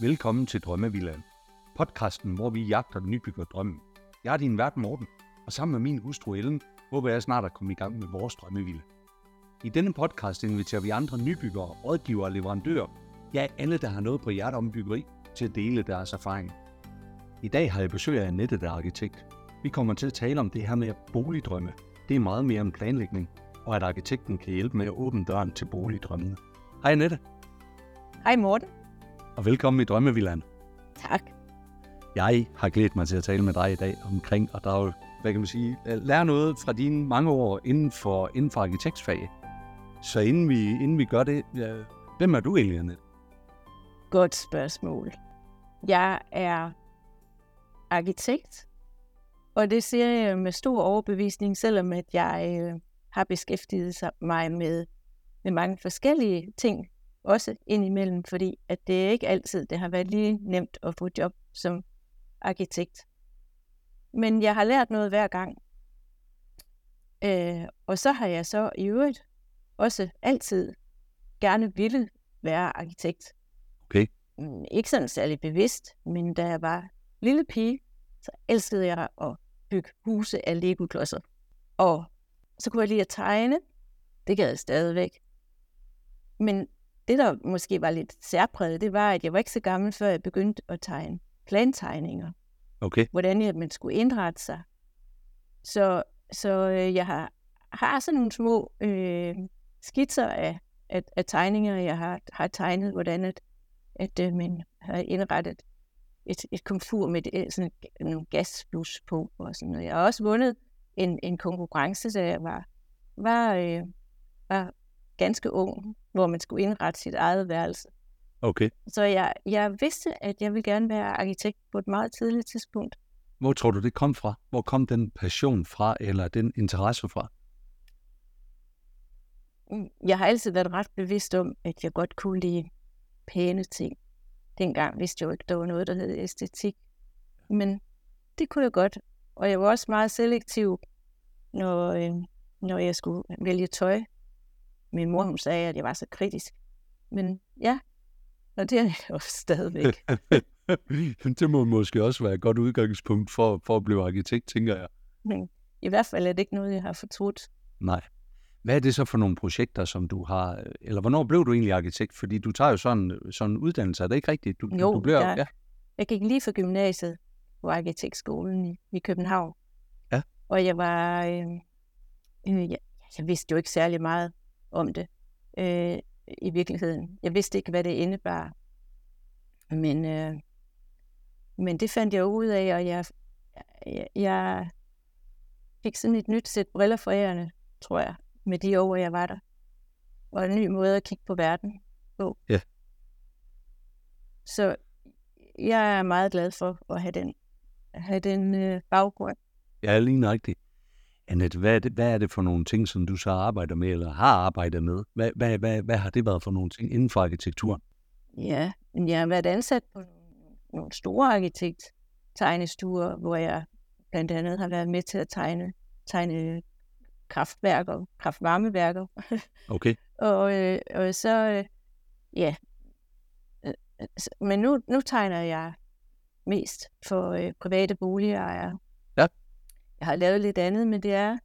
Velkommen til Drømmevilla, Podcasten, hvor vi jagter den nybygger drømmen. Jeg er din vært Morten, og sammen med min hustru Ellen, håber jeg snart at komme i gang med vores drømmevilla. I denne podcast inviterer vi andre nybyggere, rådgivere og leverandører, ja alle, der har noget på hjertet om byggeri, til at dele deres erfaring. I dag har jeg besøg af Annette, der er arkitekt. Vi kommer til at tale om det her med boligdrømme. Det er meget mere end planlægning, og at arkitekten kan hjælpe med at åbne døren til boligdrømmene. Hej Annette, Hej Morten og velkommen i Drømmevillaen. Tak. Jeg har glædet mig til at tale med dig i dag omkring at drage, hvad kan man sige, at lære noget fra dine mange år inden for, inden for arkitektsfaget. Så inden vi, inden vi gør det, ja, hvem er du egentlig, Annette? Godt spørgsmål. Jeg er arkitekt, og det siger jeg med stor overbevisning, selvom at jeg øh, har beskæftiget mig med, med mange forskellige ting, også indimellem, fordi at det er ikke altid, det har været lige nemt at få job som arkitekt. Men jeg har lært noget hver gang. Øh, og så har jeg så i øvrigt også altid gerne ville være arkitekt. Okay. Mm, Ikke sådan særlig bevidst, men da jeg var lille pige, så elskede jeg at bygge huse af Lego-klodser. Og så kunne jeg lide at tegne. Det gad jeg stadigvæk. Men det, der måske var lidt særpræget, det var, at jeg var ikke så gammel, før jeg begyndte at tegne plantegninger Okay. hvordan at man skulle indrette sig. Så, så øh, jeg har, har sådan nogle små øh, skitser af, af, af tegninger, jeg har, har tegnet, hvordan at, at øh, man har indrettet et, et komfur med det, sådan nogle gasblus på. Og sådan noget. Jeg har også vundet en, en konkurrence, da jeg var, var, øh, var ganske ung, hvor man skulle indrette sit eget værelse. Okay. Så jeg, jeg vidste, at jeg ville gerne være arkitekt på et meget tidligt tidspunkt. Hvor tror du, det kom fra? Hvor kom den passion fra, eller den interesse fra? Mm, Jeg har altid været ret bevidst om, at jeg godt kunne lide pæne ting. Dengang vidste jeg jo ikke, der var noget, der hed æstetik. Men det kunne jeg godt. Og jeg var også meget selektiv, når, øh, når jeg skulle vælge tøj. Min mor hun sagde, at jeg var så kritisk. Men ja, og det er jeg jo stadigvæk. det må måske også være et godt udgangspunkt for, for at blive arkitekt, tænker jeg. Men i hvert fald er det ikke noget, jeg har fortrudt. Nej. Hvad er det så for nogle projekter, som du har, eller hvornår blev du egentlig arkitekt? Fordi du tager jo sådan, sådan en uddannelse, er det ikke rigtigt? Du, Jo, du bliver, jeg- ja. Jeg gik lige fra gymnasiet på arkitektskolen i, i København. Ja. Og jeg var... Øh, øh, jeg, jeg vidste jo ikke særlig meget om det øh, i virkeligheden. Jeg vidste ikke, hvad det indebar. Men, øh, men det fandt jeg ud af, og jeg, jeg, jeg fik sådan et nyt sæt briller for ærerne, tror jeg, med de år, jeg var der. Og en ny måde at kigge på verden på. Ja. Så jeg er meget glad for at have den, have den øh, baggrund. Ja, lige nøjagtigt. Annette, hvad er, det, hvad er det for nogle ting, som du så arbejder med, eller har arbejdet med? Hvad, hvad, hvad, hvad har det været for nogle ting inden for arkitekturen? Ja, jeg har været ansat på nogle- store arkitekt-tegnestuer, hvor jeg blandt andet har været med til at tegne, tegne kraftværker, kraftvarmeværker. Okay, Og, øh, og så, øh, ja, øh, men nu, nu tegner jeg mest for øh, private boligejere. Jeg har lavet lidt andet, men det er,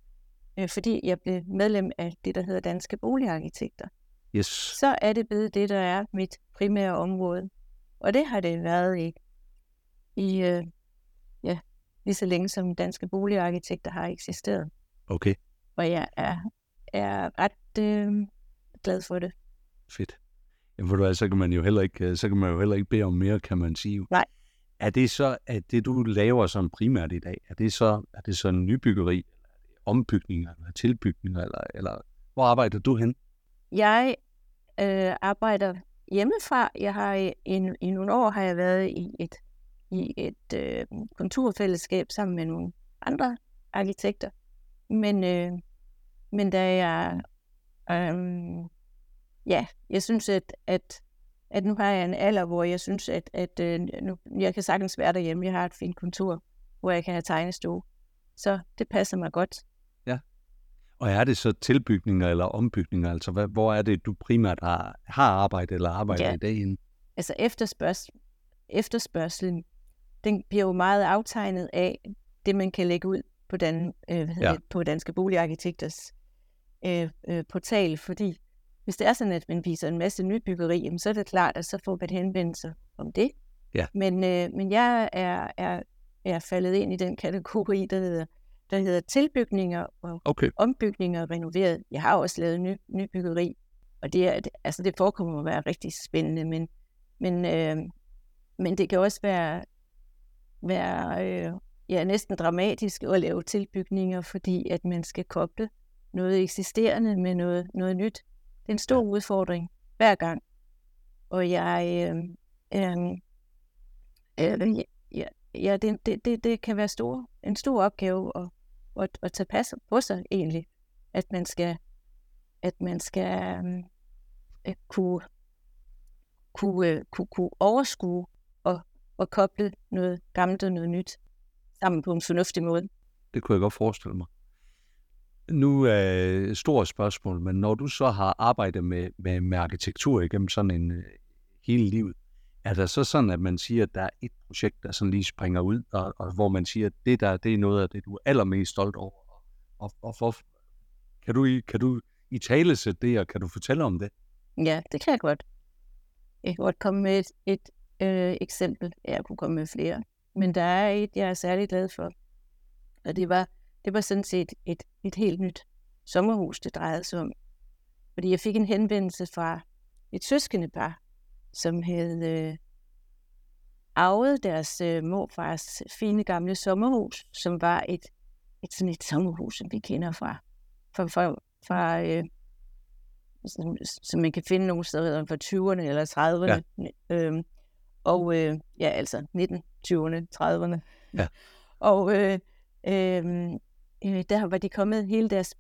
øh, fordi jeg blev medlem af det, der hedder Danske Boligarkitekter. yes. Så er det blevet det, der er mit primære område. Og det har det været i, i øh, ja, lige så længe som Danske Boligarkitekter har eksisteret. Okay, Og jeg er, er ret øh, glad for det. fedt. Jamen, ved du så kan man jo heller ikke, øh, så kan man jo heller ikke bede om mere, kan man sige. Nej. Er det så, at det du laver som primært i dag, er det så, er det så en nybyggeri, ombygninger, eller tilbygninger, eller, eller hvor arbejder du hen? Jeg øh, arbejder hjemmefra. Jeg har i, i, i nogle år har jeg været i et, i et øh, kontorfællesskab sammen med nogle andre arkitekter. Men, øh, men da jeg, øh, ja, jeg synes, at, at, at nu har jeg en alder, hvor jeg synes, at, at øh, nu, jeg kan sagtens være derhjemme. Jeg har et fint kontor, hvor jeg kan have tegnestue. Så det passer mig godt. Og er det så tilbygninger eller ombygninger? Altså, hvad, hvor er det, du primært har, har arbejdet eller arbejder Ja. i dag inden? Altså efterspørgs, efterspørgselen, den bliver jo meget aftegnet af det, man kan lægge ud på, dan, øh, Ja. på Danske Boligarkitekters øh, øh, portal, fordi hvis det er sådan, at man viser en masse nybyggeri, jamen, så er det klart, at så får man henvendelser om det. Ja. Men, øh, men jeg er, er, er faldet ind i den kategori, der hedder, der hedder tilbygninger og Okay. ombygninger og renoveret. Jeg har også lavet ny, nybyggeri, og det, er, altså det forekommer at være rigtig spændende, men, men, øh, men det kan også være, være øh, ja, næsten dramatisk at lave tilbygninger, fordi at man skal koble noget eksisterende med noget, noget nyt. Det er en stor ja. udfordring hver gang. Og jeg, øh, øh, øh, ja, ja det, det, det, det kan være stor, en stor opgave at, at, at tage pas på sig egentlig, at man skal, at man skal øh, kunne, kunne, øh, kunne, kunne overskue og, og koble noget gammelt og noget nyt sammen på en fornuftig måde. Det kunne jeg godt forestille mig. Nu er øh, et stort spørgsmål, men når du så har arbejdet med, med, med arkitektur igennem sådan en øh, hele livet, er der så sådan, at man siger, at der er et projekt, der sådan lige springer ud, og, og hvor man siger, at det der, det er noget af det, du er allermest stolt over, og, og for, kan du, i- kan du i tale sætte det, og kan du fortælle om det? Ja, det kan jeg godt. Jeg kan godt komme med et, et øh, eksempel. Jeg kunne komme med flere. Men der er et, jeg er særlig glad for. Og det var, det var sådan set et, et helt nyt sommerhus, det drejede sig om. Fordi jeg fik en henvendelse fra et søskende par, som havde øh, arvet deres øh, morfars fine gamle sommerhus, som var et, et sådan et sommerhus, som vi kender fra, fra, fra, fra øh, som, som man kan finde nogle steder fra 20'erne eller 30'erne. Ja. Øhm, og øh, ja, altså 1920'erne, 30'erne. Ja. og øh, øh, øh, der var de kommet hele deres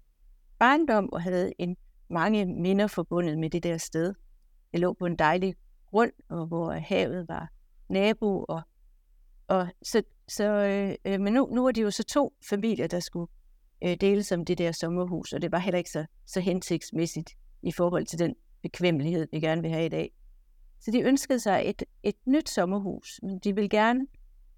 barndom og havde en mange minder forbundet med det der sted. Det lå på en dejlig grund, og hvor havet var nabo. Og, og så, så, øh, øh men nu, nu er det jo så to familier, der skulle øh, deles om det der sommerhus, og det var heller ikke så, så hensigtsmæssigt i forhold til den bekvemmelighed, vi gerne vil have i dag. Så de ønskede sig et, et nyt sommerhus, men de ville gerne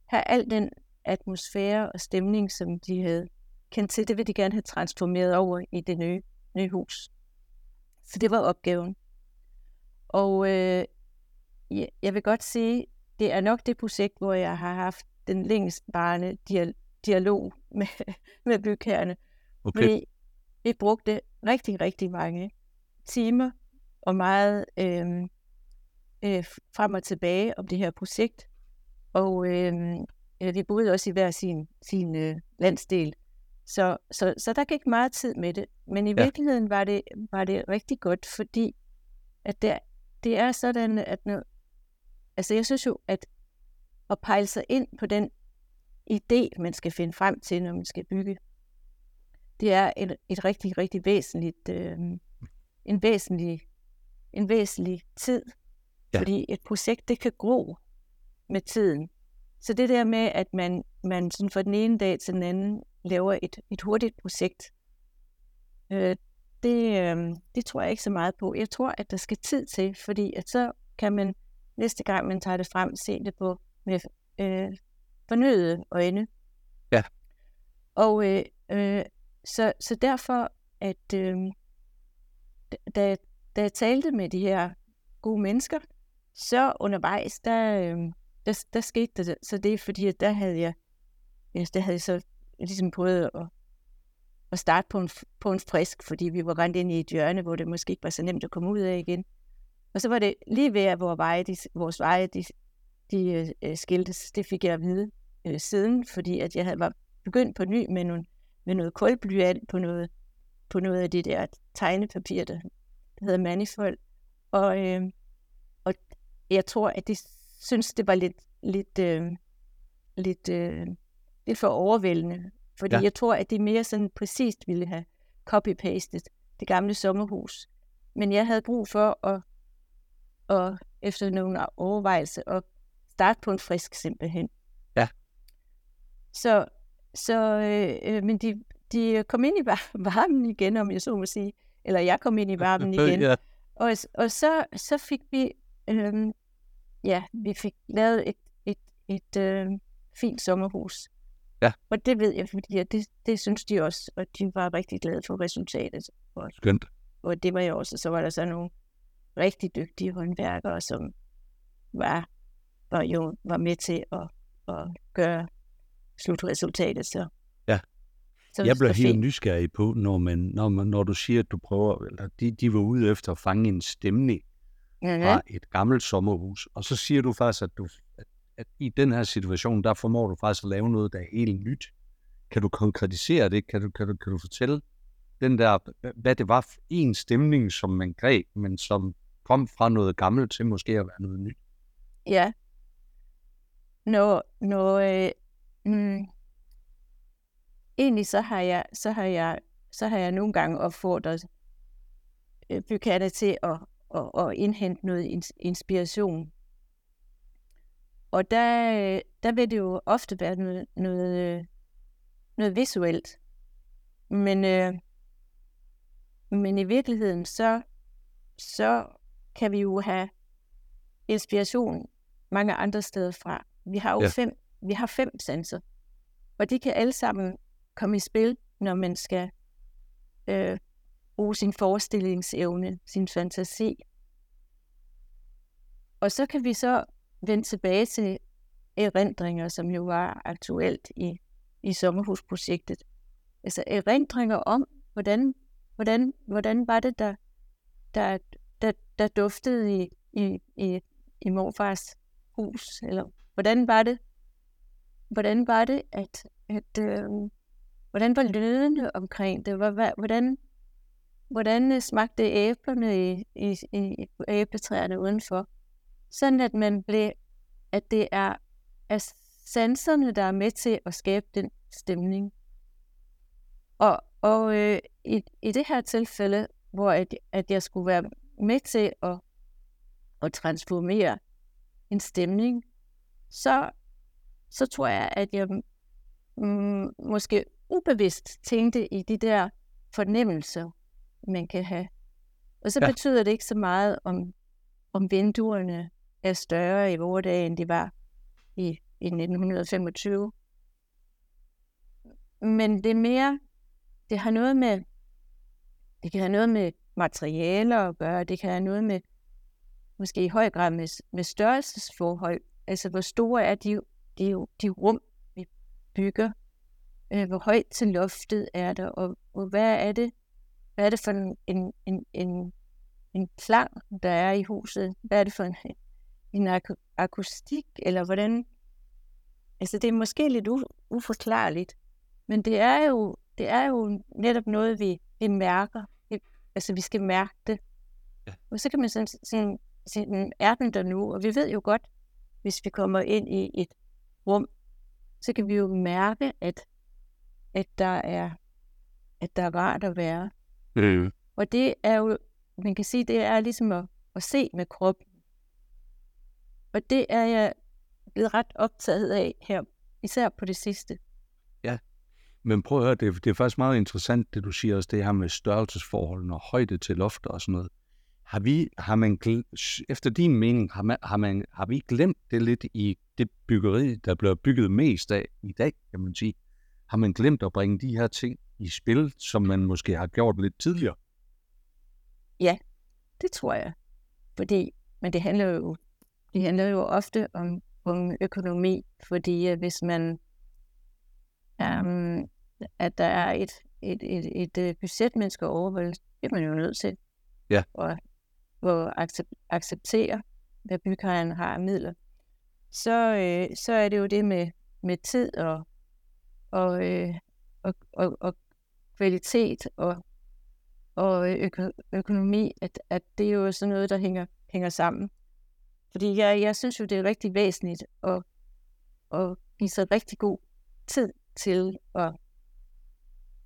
have al den atmosfære og stemning, som de havde kendt til, det vil de gerne have transformeret over i det nye, nye hus. Så det var opgaven. Og øh, jeg vil godt sige, det er nok det projekt, hvor jeg har haft den længstvarende dia- dialog med, med bygherrerne. Okay. Fordi vi brugte rigtig, rigtig mange timer og meget øh, øh, frem og tilbage om det her projekt. Og øh, vi boede også i hver sin, sin øh, landsdel. Så, så, så der gik meget tid med det. Men i Ja. virkeligheden var det, var det rigtig godt, fordi at det, det er sådan, at når, altså jeg synes jo, at at pejle sig ind på den idé, man skal finde frem til, når man skal bygge, det er et, et rigtig, rigtig væsentligt, øh, en væsentlig, en væsentlig tid. Ja. Fordi et projekt, det kan gro med tiden. Så det der med, at man, man sådan fra den ene dag til den anden laver et, et hurtigt projekt, øh, det, øh, det tror jeg ikke så meget på. Jeg tror, at der skal tid til, fordi at så kan man næste gang, man tager det frem, se det på med øh, fornyede øjne. Ja. Og øh, øh, så, så derfor, at øh, da, da jeg talte med de her gode mennesker, så undervejs, der, øh, der, der skete der så det, fordi at der havde jeg, ja, der havde jeg så ligesom prøvede at, at starte på en, på en frisk, fordi vi var rent ind i et hjørne, hvor det måske ikke var så nemt at komme ud af igen. Og så var det lige ved, at vores veje, de, vores veje, de, de øh, skiltes. Det fik jeg at vide øh, siden, fordi at jeg havde var begyndt på ny med, nogle, med noget kulblyant på noget, på noget af det der tegnepapir, der hedder manifold. Og, øh, og jeg tror, at de synes, det var lidt, lidt, øh, lidt, øh, lidt for overvældende. Fordi Ja. jeg tror, at de mere sådan præcist ville have copy-pastet det gamle sommerhus. Men jeg havde brug for at, at efter nogle overvejelser, at starte på en frisk simpelthen. Ja. Så, så øh, øh, men de, de kom ind i var- varmen igen, om jeg så må sige. Eller jeg kom ind i varmen igen. ja. Og, og så, så fik vi, øhm, ja, vi fik lavet et, et, et øh, fint sommerhus. Ja. Og det ved jeg, fordi det, det synes de også, og de var rigtig glade for resultatet. Og, Skønt. og det var jeg også. Så var der så nogle rigtig dygtige håndværkere, som var, var jo var med til at, at gøre slutresultatet. Så, Ja. så Jeg bliver helt nysgerrig på, når, man, når, man, når du siger, at du prøver, eller de, de var ude efter at fange en stemning Ja, fra et gammelt sommerhus, og så siger du faktisk, at, du, at, at i den her situation, der formår du faktisk at lave noget, der er helt nyt. Kan du konkretisere det? Kan du, kan du, kan du fortælle den der, hvad det var for en stemning, som man greb, men som kom fra noget gammelt til måske at være noget nyt? Ja. Når, når øh, mm, egentlig så har jeg, så har jeg, så har jeg nogle gange opfordret øh, bykatter til at, at, at indhente noget inspiration. Og der, øh, der vil det jo ofte være noget, noget, øh, noget visuelt. Men, øh, men i virkeligheden, så, så kan vi jo have inspiration mange andre steder fra. Vi har jo Ja. ja. fem, vi har fem sanser, og de kan alle sammen komme i spil, når man skal øh, bruge sin forestillingsevne, sin fantasi. Og så kan vi så vende tilbage til erindringer, som jo var aktuelt i, i sommerhusprojektet. Altså erindringer om, hvordan, hvordan, hvordan var det, der, der, der, der duftede i, i, i, i morfars hus, eller hvordan var det, hvordan var det, at, at øh, hvordan var lydene omkring det, hvordan, hvordan smagte æblerne i, i, i æbletræerne udenfor, sådan at man blev, at det er, er sanserne, der er med til at skabe den stemning. Og, og øh, i, i det her tilfælde, hvor at, at jeg skulle være med til at, at transformere en stemning, så, så tror jeg, at jeg mm, måske ubevidst tænkte i de der fornemmelser, man kan have. Og så ja. betyder det ikke så meget, om, om vinduerne er større i vores dag, end de var i, i 1925. Men det er mere, det har noget med, det kan have noget med materialer at gøre, det kan have noget med, måske i høj grad med, med størrelsesforhold. Altså, hvor store er de, de, de rum, vi bygger? Øh, hvor højt til loftet er der? Og, og hvad er det, hvad er det for en, en, en, en, en klang, der er i huset? Hvad er det for en, en ak- akustik? Eller hvordan? Altså, det er måske lidt u, uforklarligt, men det er jo, det er jo netop noget, vi, vi mærker. Vi, altså, vi skal mærke det. Ja. Og så kan man sådan, sådan sådan, er den der nu? Og vi ved jo godt, hvis vi kommer ind i et rum, så kan vi jo mærke, at, at der er at der er rart at være. Øh, Og det er jo, man kan sige, det er ligesom at, at se med kroppen. Og det er jeg blevet ret optaget af her, især på det sidste. men prøv at høre, det, det er faktisk meget interessant, det du siger også, det her med størrelsesforholdene og højde til lofter og sådan noget. Har vi, har man, efter din mening, har, man, har, man, har vi glemt det lidt i det byggeri, der bliver bygget mest af i dag, kan man sige? Har man glemt at bringe de her ting i spil, som man måske har gjort lidt tidligere? Det tror jeg. Fordi, men det handler jo, det handler jo ofte om, om økonomi, fordi uh, hvis man, um, at der er et, et, et, et, et budget, man skal overholde, det er man jo nødt til. Ja. Og, og accept, acceptere, hvad bygherren har af midler. Så, øh, så er det jo det med, med tid og, og, øh, og, og, og kvalitet og, og øko, økonomi, at, at det er jo sådan noget, der hænger, hænger sammen. Fordi jeg, jeg synes jo, det er rigtig væsentligt at, at give sig rigtig god tid til at,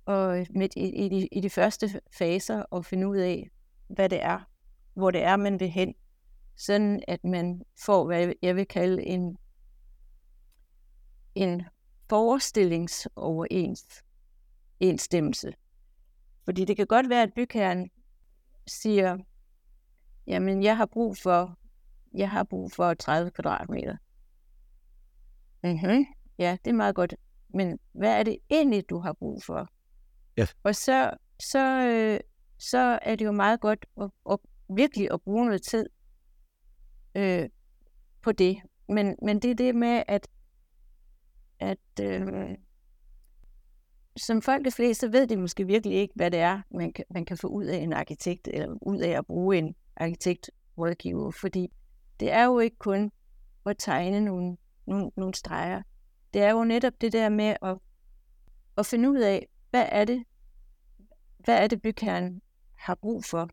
og midt i, i, de, i de første faser at finde ud af, hvad det er, hvor det er, man vil hen. Sådan at man får, hvad jeg vil kalde en, en forestillingsoverensstemmelse. Fordi det kan godt være, at bygherren siger, jamen jeg har brug for jeg har brug for 30 kvadratmeter. Mhm, ja, det er meget godt. Men hvad er det egentlig, du har brug for? Ja. Og så, så, øh, så er det jo meget godt at, at virkelig at bruge noget tid øh, på det. Men, men det er det med, at, at øh, som folk er flest, så ved de måske virkelig ikke, hvad det er, man kan, man kan få ud af en arkitekt, eller ud af at bruge en arkitektrådgiver, fordi det er jo ikke kun at tegne nogle, nogle, nogle streger. Det er jo netop det der med at, at finde ud af, hvad er det, hvad er det bygherren har brug for?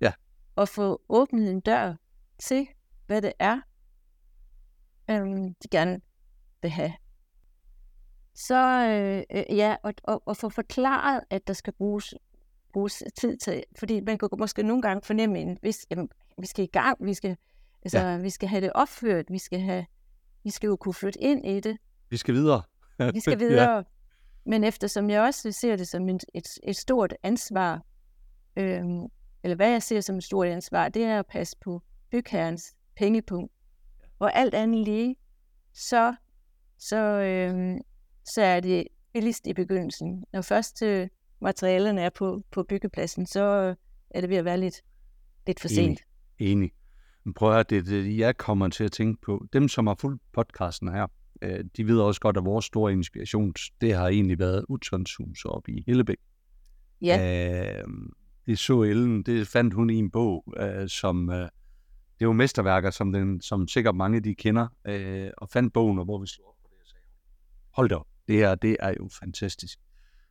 Ja. Og få åbnet en dør til, hvad det er, øhm, de gerne vil have. Så øh, øh, ja, og, og, og få forklaret, at der skal bruges, bruges tid til, fordi man kan måske nogle gange fornemme, en hvis, jamen, vi skal i gang, vi skal, altså, ja. vi skal have det opført, vi skal, have, vi skal jo kunne flytte ind i det. Vi skal videre. Vi skal videre. ja. Men eftersom jeg også ser det som et, et, et stort ansvar, øhm, eller hvad jeg ser som et stort ansvar, det er at passe på bygherrens pengepunkt. Og alt andet lige, så, så, øhm, så er det billigst i begyndelsen. Når først øh, materialerne er på, på byggepladsen, så er det ved at være lidt, lidt for sent. Enig. Enig. Prøv at høre, det, det jeg kommer til at tænke på. Dem, som har fulgt podcasten her, øh, de ved også godt, at vores store inspiration, det har egentlig været Utzons hus oppe i Hillebæk. Ja. Øh, det så Ellen, det fandt hun i en bog, øh, som... Øh, det er jo mesterværker, som, den, som sikkert mange de kender, øh, og fandt bogen, og hvor vi slog op på det og sagde, hold da op, det her, det er jo fantastisk.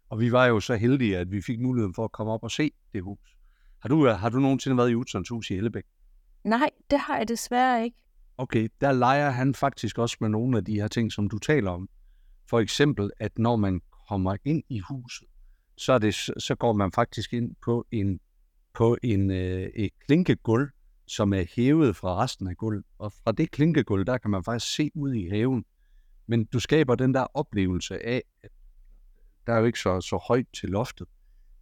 Og vi var jo så heldige, at vi fik muligheden for at komme op og se det hus. Har du, har du nogensinde været i Utzons hus i Hellebæk? Nej, det har jeg desværre ikke. Okay, der leger han faktisk også med nogle af de her ting, som du taler om. For eksempel, at når man kommer ind i huset, så, er det, så går man faktisk ind på en, på en øh, et klinkegulv, som er hævet fra resten af gulvet. Og fra det klinkegulv, der kan man faktisk se ud i haven. Men du skaber den der oplevelse af, at der er jo ikke så, så højt til loftet.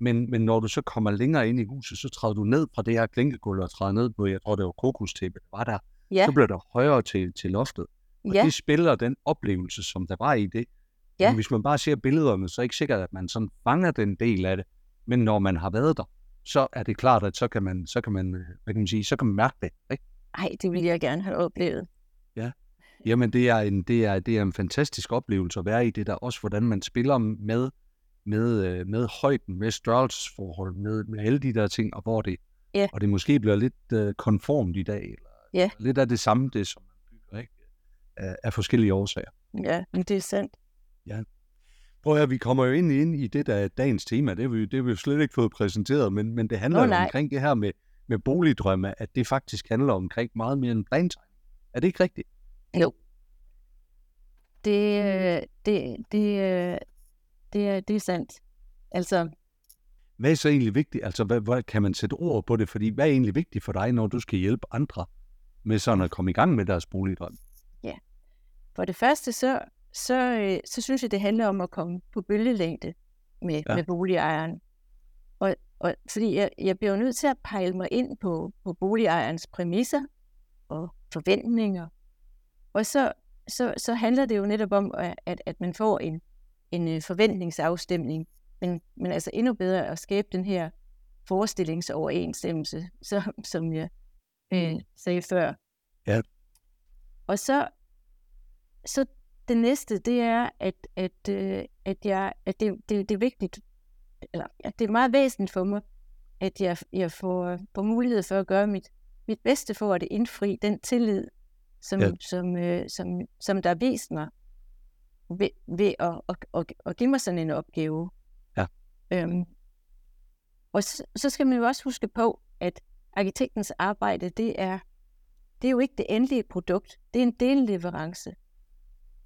Men, men når du så kommer længere ind i huset, så træder du ned fra det her klinkegulv og træder ned på, jeg tror det var kokostæppe, der var der. Ja. Så bliver der højere til, til loftet. Og Ja. det spiller den oplevelse, som der var i det. Ja. Men hvis man bare ser billederne, så er det ikke sikkert, at man sådan fanger den del af det. Men når man har været der, så er det klart, at så kan man, så kan man, øh, hvad kan man sige, så kan man mærke det. Ikke? Ej, det ville jeg gerne have oplevet. Jamen, det er, en, det, er, det er en fantastisk oplevelse at være i det der, også hvordan man spiller med, med, øh, med højden, med størrelsesforhold, med, med alle de der ting, og hvor det, Ja. og det måske bliver lidt øh, konformt i dag, eller Ja. lidt af det samme, det som man bygger, ikke? Af, af forskellige årsager. Ja, men det er sandt. Prøv at høre, vi kommer jo ind, ind i det, der er dagens tema. Det har vi, det har vi jo slet ikke fået præsenteret, men, men det handler Nå, jo omkring det her med, med boligdrømme, at det faktisk handler omkring meget mere end plantegning. Er det ikke rigtigt? Jo. Det, øh, det, det, øh, det, er, det er sandt. Altså, Hvad er så egentlig vigtigt? Altså, hvad, hvad kan man sætte ord på det? Fordi hvad er egentlig vigtigt for dig, når du skal hjælpe andre med sådan at komme i gang med deres boligdrøm? for det første, så, så, øh, så synes jeg, det handler om at komme på bølgelængde med, Ja. ja. med boligejeren. Og, og fordi jeg, jeg bliver nødt til at pejle mig ind på, på boligejerens præmisser og forventninger. Og så, så, så handler det jo netop om, at, at man får en, en øh, forventningsafstemning, men, men altså endnu bedre at skabe den her forestillingsoverensstemmelse, så, som jeg øh, sagde før. Ja. Og så, så det næste, det er, at, at, øh, at, jeg, at det, det, det er vigtigt, eller ja, det er meget væsentligt for mig, at jeg, jeg får, får mulighed for at gøre mit, mit bedste for at indfri den tillid, som, ja. som, øh, som, som der er vist mig ved, ved at, at, at, at give mig sådan en opgave. Ja. Øhm, og så, så skal man jo også huske på, at arkitektens arbejde, det er, det er jo ikke det endelige produkt. Det er en delleverance.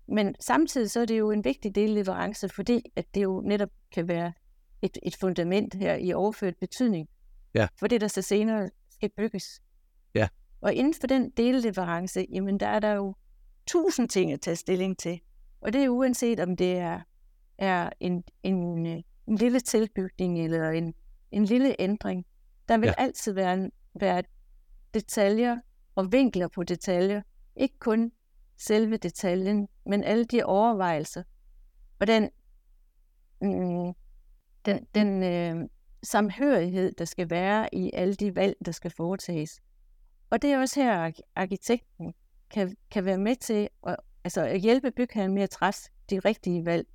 Men samtidig så er det jo en vigtig delleverance, fordi at det jo netop kan være et, et fundament her i overført betydning Ja. for det, der så senere skal bygges. Ja. Og inden for den delleverance, jamen der er der jo tusind ting at tage stilling til. Og det er uanset om det er, er en, en, en lille tilbygning eller en, en lille ændring. Der vil Ja. altid være, være detaljer og vinkler på detaljer. Ikke kun selve detaljen, men alle de overvejelser. Og den, mm, den, den øh, samhørighed, der skal være i alle de valg, der skal foretages. Og det er også her, arkitekten kan, kan være med til at, altså at hjælpe bygherren med at træffe de rigtige valg.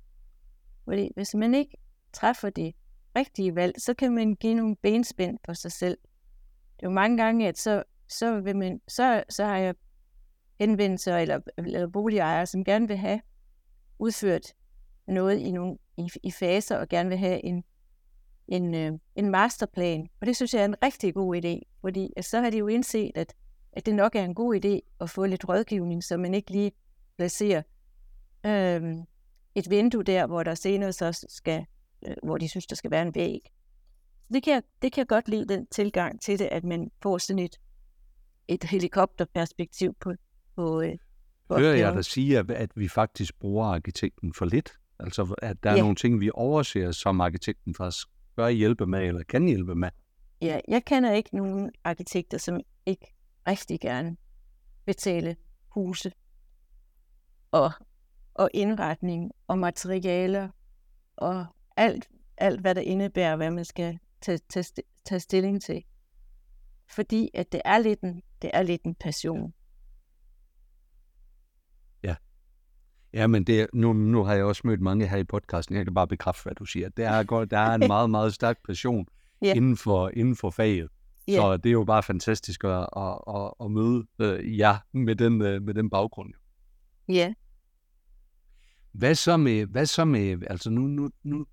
Fordi hvis man ikke træffer de rigtige valg, så kan man give nogle benspænd for sig selv. Det er jo mange gange, at så, så, vil man, så, så har jeg henvendelser eller, eller boligejere, som gerne vil have udført noget i, nogle, i, i faser og gerne vil have en, en, øh, en masterplan. Og det synes jeg er en rigtig god idé, fordi så har de jo indset, at, at det nok er en god idé at få lidt rådgivning, så man ikke lige placerer øh, et vindue der, hvor der senere så skal, øh, hvor de synes, der skal være en væg. Det kan, jeg, det kan jeg godt lide, den tilgang til det, at man får sådan et, et helikopterperspektiv på, på, øh, på Hører jeg dig sige, at, at vi faktisk bruger arkitekten for lidt? Altså, at der er Ja. nogle ting, vi overser, som arkitekten faktisk bør hjælpe med, eller kan hjælpe med. Ja, jeg kender ikke nogen arkitekter, som ikke rigtig gerne betale huse og, og indretning og materialer og alt, alt, hvad der indebærer, hvad man skal tage, tage, tage stilling til. Fordi at det er lidt en, det er lidt en passion. Ja, men det, nu, nu har jeg også mødt mange her i podcasten. Jeg kan bare bekræfte, hvad du siger. Det er godt, der er en meget, meget stærk passion Ja. inden, for, inden for faget. Ja. Så det er jo bare fantastisk at, at, at, at møde øh, jer med den, øh, med den baggrund. Ja, Hvad så med, hvad så med altså nu, nu, nu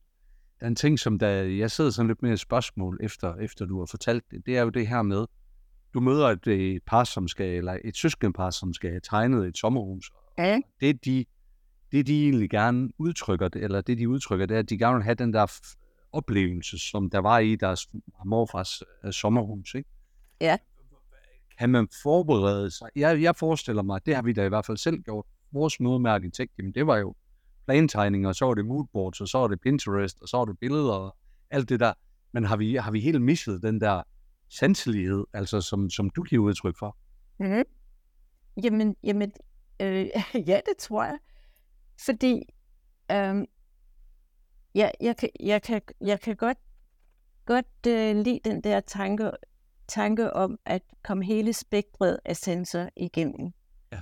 der er en ting, som der, jeg sidder sådan lidt med et spørgsmål, efter, efter du har fortalt det, det er jo det her med, du møder et, et par, som skal, eller et søskendepar, som skal have tegnet et sommerhus. ja, Det de, det de egentlig gerne udtrykker, eller det de udtrykker, det er, at de gerne vil have den der oplevelse, som der var i deres morfars øh, sommerhus, ikke? Ja. Kan man forberede sig? Jeg, jeg forestiller mig, det har vi da i hvert fald selv gjort. Vores møde med arkitekt, jamen det var jo plantegninger, og så var det moodboards, og så var det Pinterest, og så var det billeder, og alt det der. Men har vi, har vi helt misset den der sanselighed, altså som, som du giver udtryk for? Mm-hmm. Jamen, jamen øh, ja, det tror jeg. Fordi øh, jeg, jeg, kan, jeg, kan, jeg kan godt, godt øh, lide den der tanke, tanke om at komme hele spektret af sensor igennem. Ja.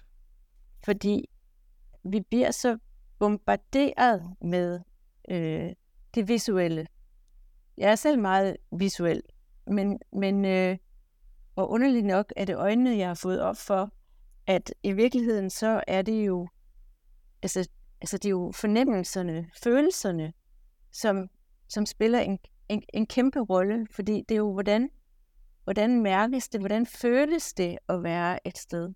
Fordi vi bliver så bombarderet med øh, det visuelle. Jeg er selv meget visuel, men, men øh, og underligt nok er det øjnene, jeg har fået op for, at i virkeligheden så er det jo, altså, altså det er jo fornemmelserne, følelserne, som, som spiller en, en, en kæmpe rolle, fordi det er jo, hvordan, hvordan mærkes det, hvordan føles det at være et sted.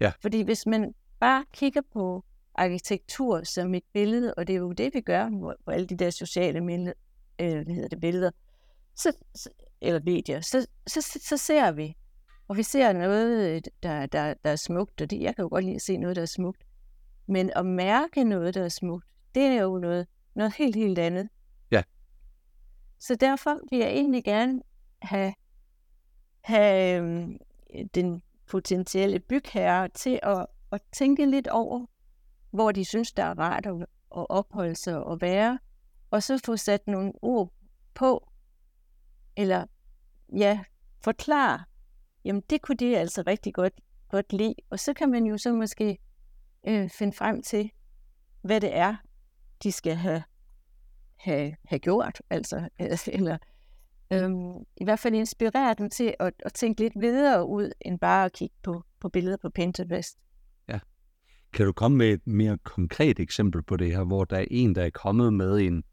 Ja. Fordi hvis man bare kigger på arkitektur som et billede, og det er jo det, vi gør på, alle de der sociale minde, øh, hvad hedder det, billeder, så, så, eller medier, så, så, så, så ser vi, og vi ser noget, der, der, der er smukt, og det, jeg kan jo godt lide at se noget, der er smukt. Men at mærke noget, der er smukt, det er jo noget, noget helt, helt andet. Ja. Så derfor vil jeg egentlig gerne have, have øhm, den potentielle bygherre til at, at tænke lidt over, hvor de synes, der er rart at, at opholde sig og være, og så få sat nogle ord på, eller ja, forklare, jamen det kunne de altså rigtig godt, godt lide. Og så kan man jo så måske øh, finde frem til, hvad det er, de skal have, have, have gjort. Altså, eller øhm, i hvert fald inspirere dem til at, at tænke lidt videre ud, end bare at kigge på, på billeder på Pinterest. Kan du komme med et mere konkret eksempel på det her, hvor der er en, der er kommet med en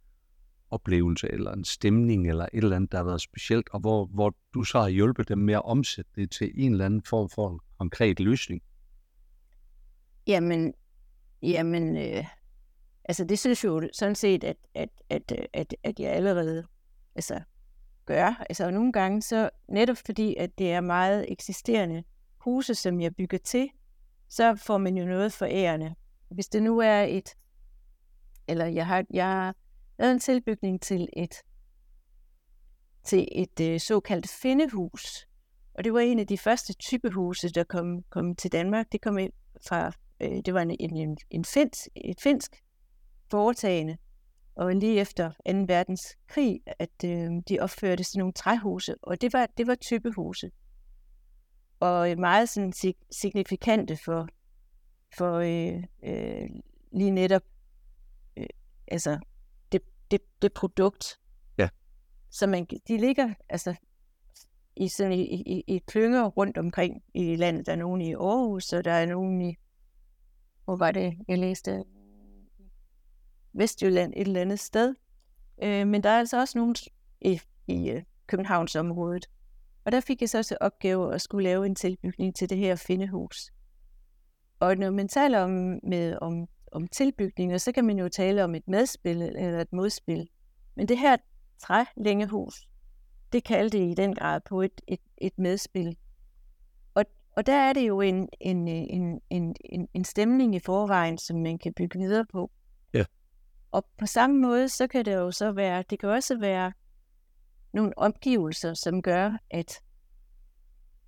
oplevelse eller en stemning eller et eller andet, der har været specielt, og hvor, hvor du så har hjulpet dem med at omsætte det til en eller anden form for en konkret løsning? Jamen, jamen øh, altså det synes jo sådan set, at, at, at, at, at jeg allerede altså, gør. Altså nogle gange så, netop fordi, at det er meget eksisterende huse, som jeg bygger til, så får man jo noget for ærende. Hvis det nu er et, eller jeg har, jeg har lavet en tilbygning til et, til et øh, såkaldt findehus, Og det var en af de første typehuse, der kom, kom til Danmark. Det kom ind fra, øh, det var en, en, en finsk, et finsk foretagende, og lige efter 2. verdenskrig, at øh, de opførte sådan nogle træhuse, og det var, det var typehuse. Og meget sådan signifikante for, for øh, øh, lige netop øh, altså det, det, det produkt. Ja. Så man, de ligger altså i, sådan, i, i, i klynger rundt omkring i landet. Der er nogen i Aarhus, og der er nogen i, hvor var det, jeg læste, Vestjylland et eller andet sted. Øh, men der er altså også nogen i, i øh, Københavnsområdet. Og der fik jeg så også opgave at skulle lave en tilbygning til det her findehus. Og når man taler om, med, om, om tilbygninger, så kan man jo tale om et medspil eller et modspil. Men det her trælængehus, det kaldte i den grad på et, et, et medspil. Og, og der er det jo en, en, en, en, en, en stemning i forvejen, som man kan bygge videre på. Ja. Og på samme måde, så kan det jo så være, det kan også være nogle omgivelser, som gør, at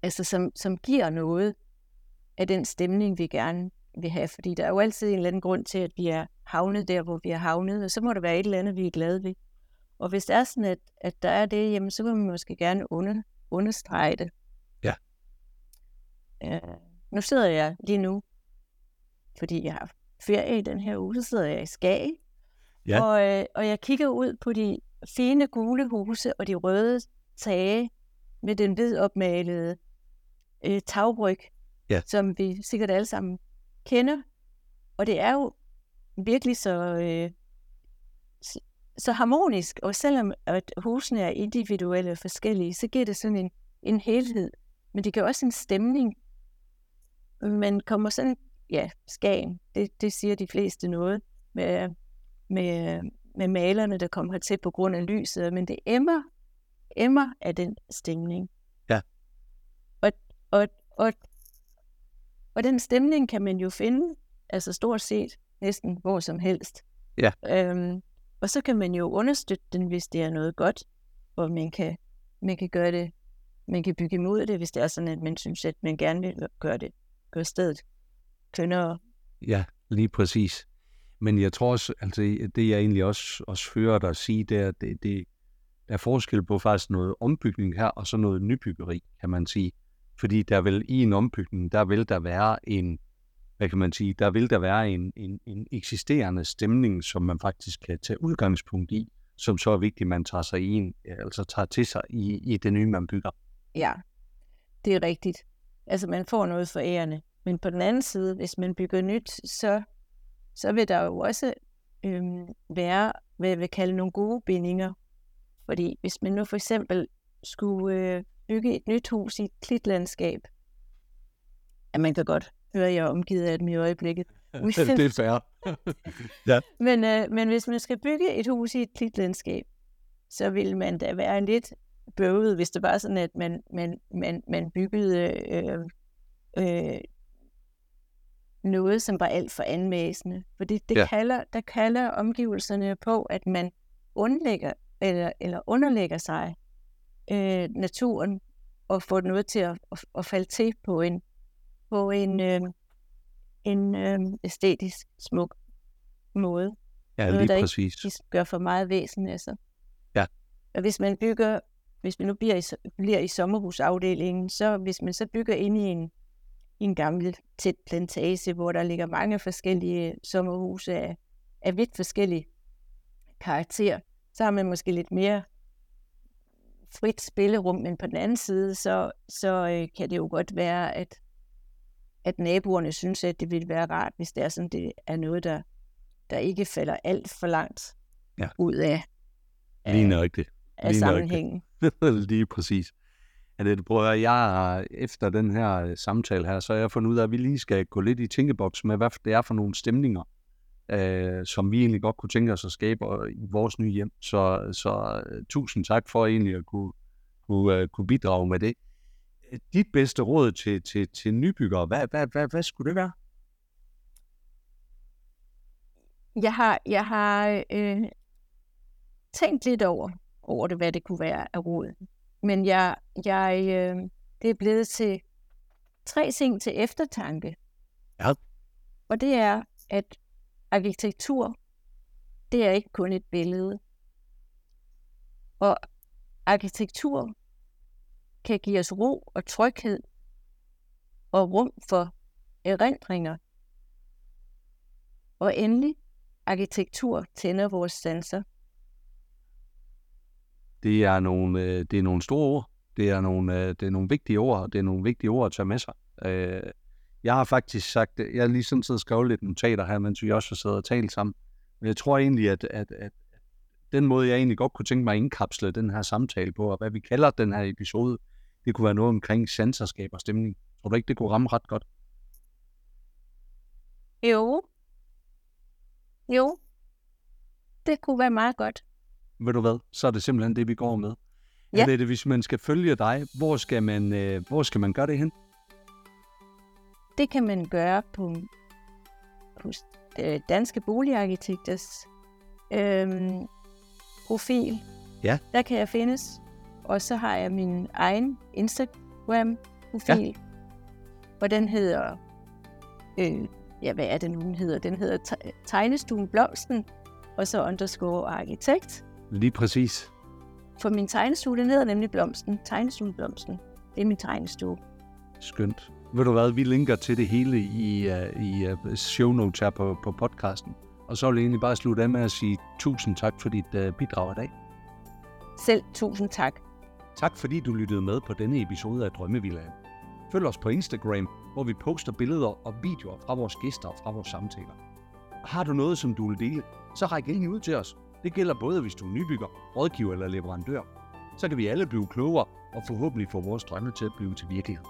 altså som, som giver noget af den stemning, vi gerne vil have. Fordi der er jo altid en eller anden grund til, at vi er havnet der, hvor vi er havnet, og så må der være et eller andet, vi er glade ved. Og hvis det er sådan, at, at der er det, jamen, så vil man måske gerne under, understrege det. Ja. Uh, nu sidder jeg lige nu, fordi jeg har ferie i den her uge, så sidder jeg i Skage. Ja. Og, øh, og jeg kigger ud på de fine gule huse og de røde tage med den hvid opmalede øh, tagryg, ja. som vi sikkert alle sammen kender. Og det er jo virkelig så, øh, så harmonisk, og selvom at husene er individuelle og forskellige, så giver det sådan en, en helhed. Men det giver også en stemning. Man kommer sådan, ja, skagen, det, det siger de fleste noget, med, med, med malerne, der kommer hertil på grund af lyset, men det emmer, emmer af den stemning. Ja. Og, og, og, og den stemning kan man jo finde, altså stort set næsten hvor som helst. Ja. Øhm, og så kan man jo understøtte den, hvis det er noget godt, og man kan, man kan gøre det, man kan bygge imod det, hvis det er sådan, at man synes, at man gerne vil gøre det, gøre stedet kønnere. Ja, lige præcis. Men jeg tror også, altså det jeg egentlig også, også hører dig sige, det er, det, det, der er forskel på faktisk noget ombygning her, og så noget nybyggeri, kan man sige. Fordi der vil i en ombygning, der vil der være en, hvad kan man sige, der vil der være en, en, en eksisterende stemning, som man faktisk kan tage udgangspunkt i, som så er vigtigt, man tager sig ind, en, altså tager til sig i, i det nye, man bygger. Ja, det er rigtigt. Altså man får noget for ærende. Men på den anden side, hvis man bygger nyt, så, så vil der jo også øhm, være, hvad jeg vil kalde nogle gode bindinger. Fordi hvis man nu for eksempel skulle øh, bygge et nyt hus i et klitlandskab, at man kan godt høre, jeg er omgivet af dem i øjeblikket. det er fair. ja. men, øh, men hvis man skal bygge et hus i et klitlandskab, så vil man da være lidt bøvet, hvis det var sådan, at man, man, man, man byggede øh, øh, noget, som var alt for anmæsende. Fordi det ja. kalder, der kalder omgivelserne på, at man undlægger, eller, eller underlægger sig øh, naturen og får noget til at, at, at falde til på en, på en, øh, en øh, æstetisk smuk måde. Ja, noget, lige der præcis. ikke gør for meget væsen af sig. Ja. Og hvis man bygger, hvis man nu bliver i, bliver i sommerhusafdelingen, så hvis man så bygger ind i en, i en gammel tæt plantage, hvor der ligger mange forskellige sommerhuse af, af vidt forskellige karakter, så har man måske lidt mere frit spillerum, men på den anden side, så, så øh, kan det jo godt være, at, at naboerne synes, at det ville være rart, hvis det er sådan, det er noget, der, der ikke falder alt for langt ja. ud af, Lige nøjagtigt. af Lige sammenhængen. Lige præcis. Det prøver jeg, efter den her øh, samtale her, så har jeg fundet ud af, at vi lige skal gå lidt i tænkeboks med, hvad det er for nogle stemninger, øh, som vi egentlig godt kunne tænke os at skabe øh, i vores nye hjem. Så, så øh, tusind tak for egentlig at kunne, kunne, uh, kunne bidrage med det. Dit bedste råd til, til, til nybyggere, hvad, hvad, hvad, hvad skulle det være? Jeg har, jeg har øh, tænkt lidt over, over det, hvad det kunne være af råd. Men jeg, jeg, øh, det er blevet til tre ting til eftertanke. Ja. Og det er, at arkitektur, det er ikke kun et billede. Og arkitektur kan give os ro og tryghed og rum for erindringer. Og endelig, arkitektur tænder vores sanser. Det er nogle, øh, det er nogle store ord. Det er nogle, øh, det er nogle vigtige ord, og det er nogle vigtige ord at tage med sig. Øh, jeg har faktisk sagt, øh, jeg har lige sådan set skrevet lidt notater her, mens vi også har siddet og talt sammen. Men jeg tror egentlig, at, at, at den måde, jeg egentlig godt kunne tænke mig at indkapsle den her samtale på, og hvad vi kalder den her episode, det kunne være noget omkring sanserskab og stemning. Tror du ikke, det kunne ramme ret godt? Jo. Jo. Det kunne være meget godt. Ved du hvad? Så er det simpelthen det, vi går med. Ja. Er det, hvis man skal følge dig, hvor skal man, øh, hvor skal man gøre det hen? Det kan man gøre på hos øh, Danske Boligarkitekters øhm, profil. Ja. Der kan jeg findes. Og så har jeg min egen Instagram-profil. Ja. Og den hedder... Øh, ja, hvad er det nu, den hedder? Den hedder Te- Tegnestuen Blomsten, og så underscore arkitekt. Lige præcis. For min tegnestue, den hedder nemlig Blomsten. Tegnestuen Blomsten. Det er min tegnestue. Skønt. Ved du hvad, vi linker til det hele i, uh, i uh, show notes her på, på podcasten. Og så vil jeg egentlig bare slutte af med at sige tusind tak for dit uh, bidrag i dag. Selv tusind tak. Tak fordi du lyttede med på denne episode af Drømmevillaen. Følg os på Instagram, hvor vi poster billeder og videoer fra vores gæster og fra vores samtaler. Har du noget, som du vil dele, så ræk endelig ud til os. Det gælder både, hvis du er nybygger, rådgiver eller leverandør. Så kan vi alle blive klogere og forhåbentlig få vores drømme til at blive til virkelighed.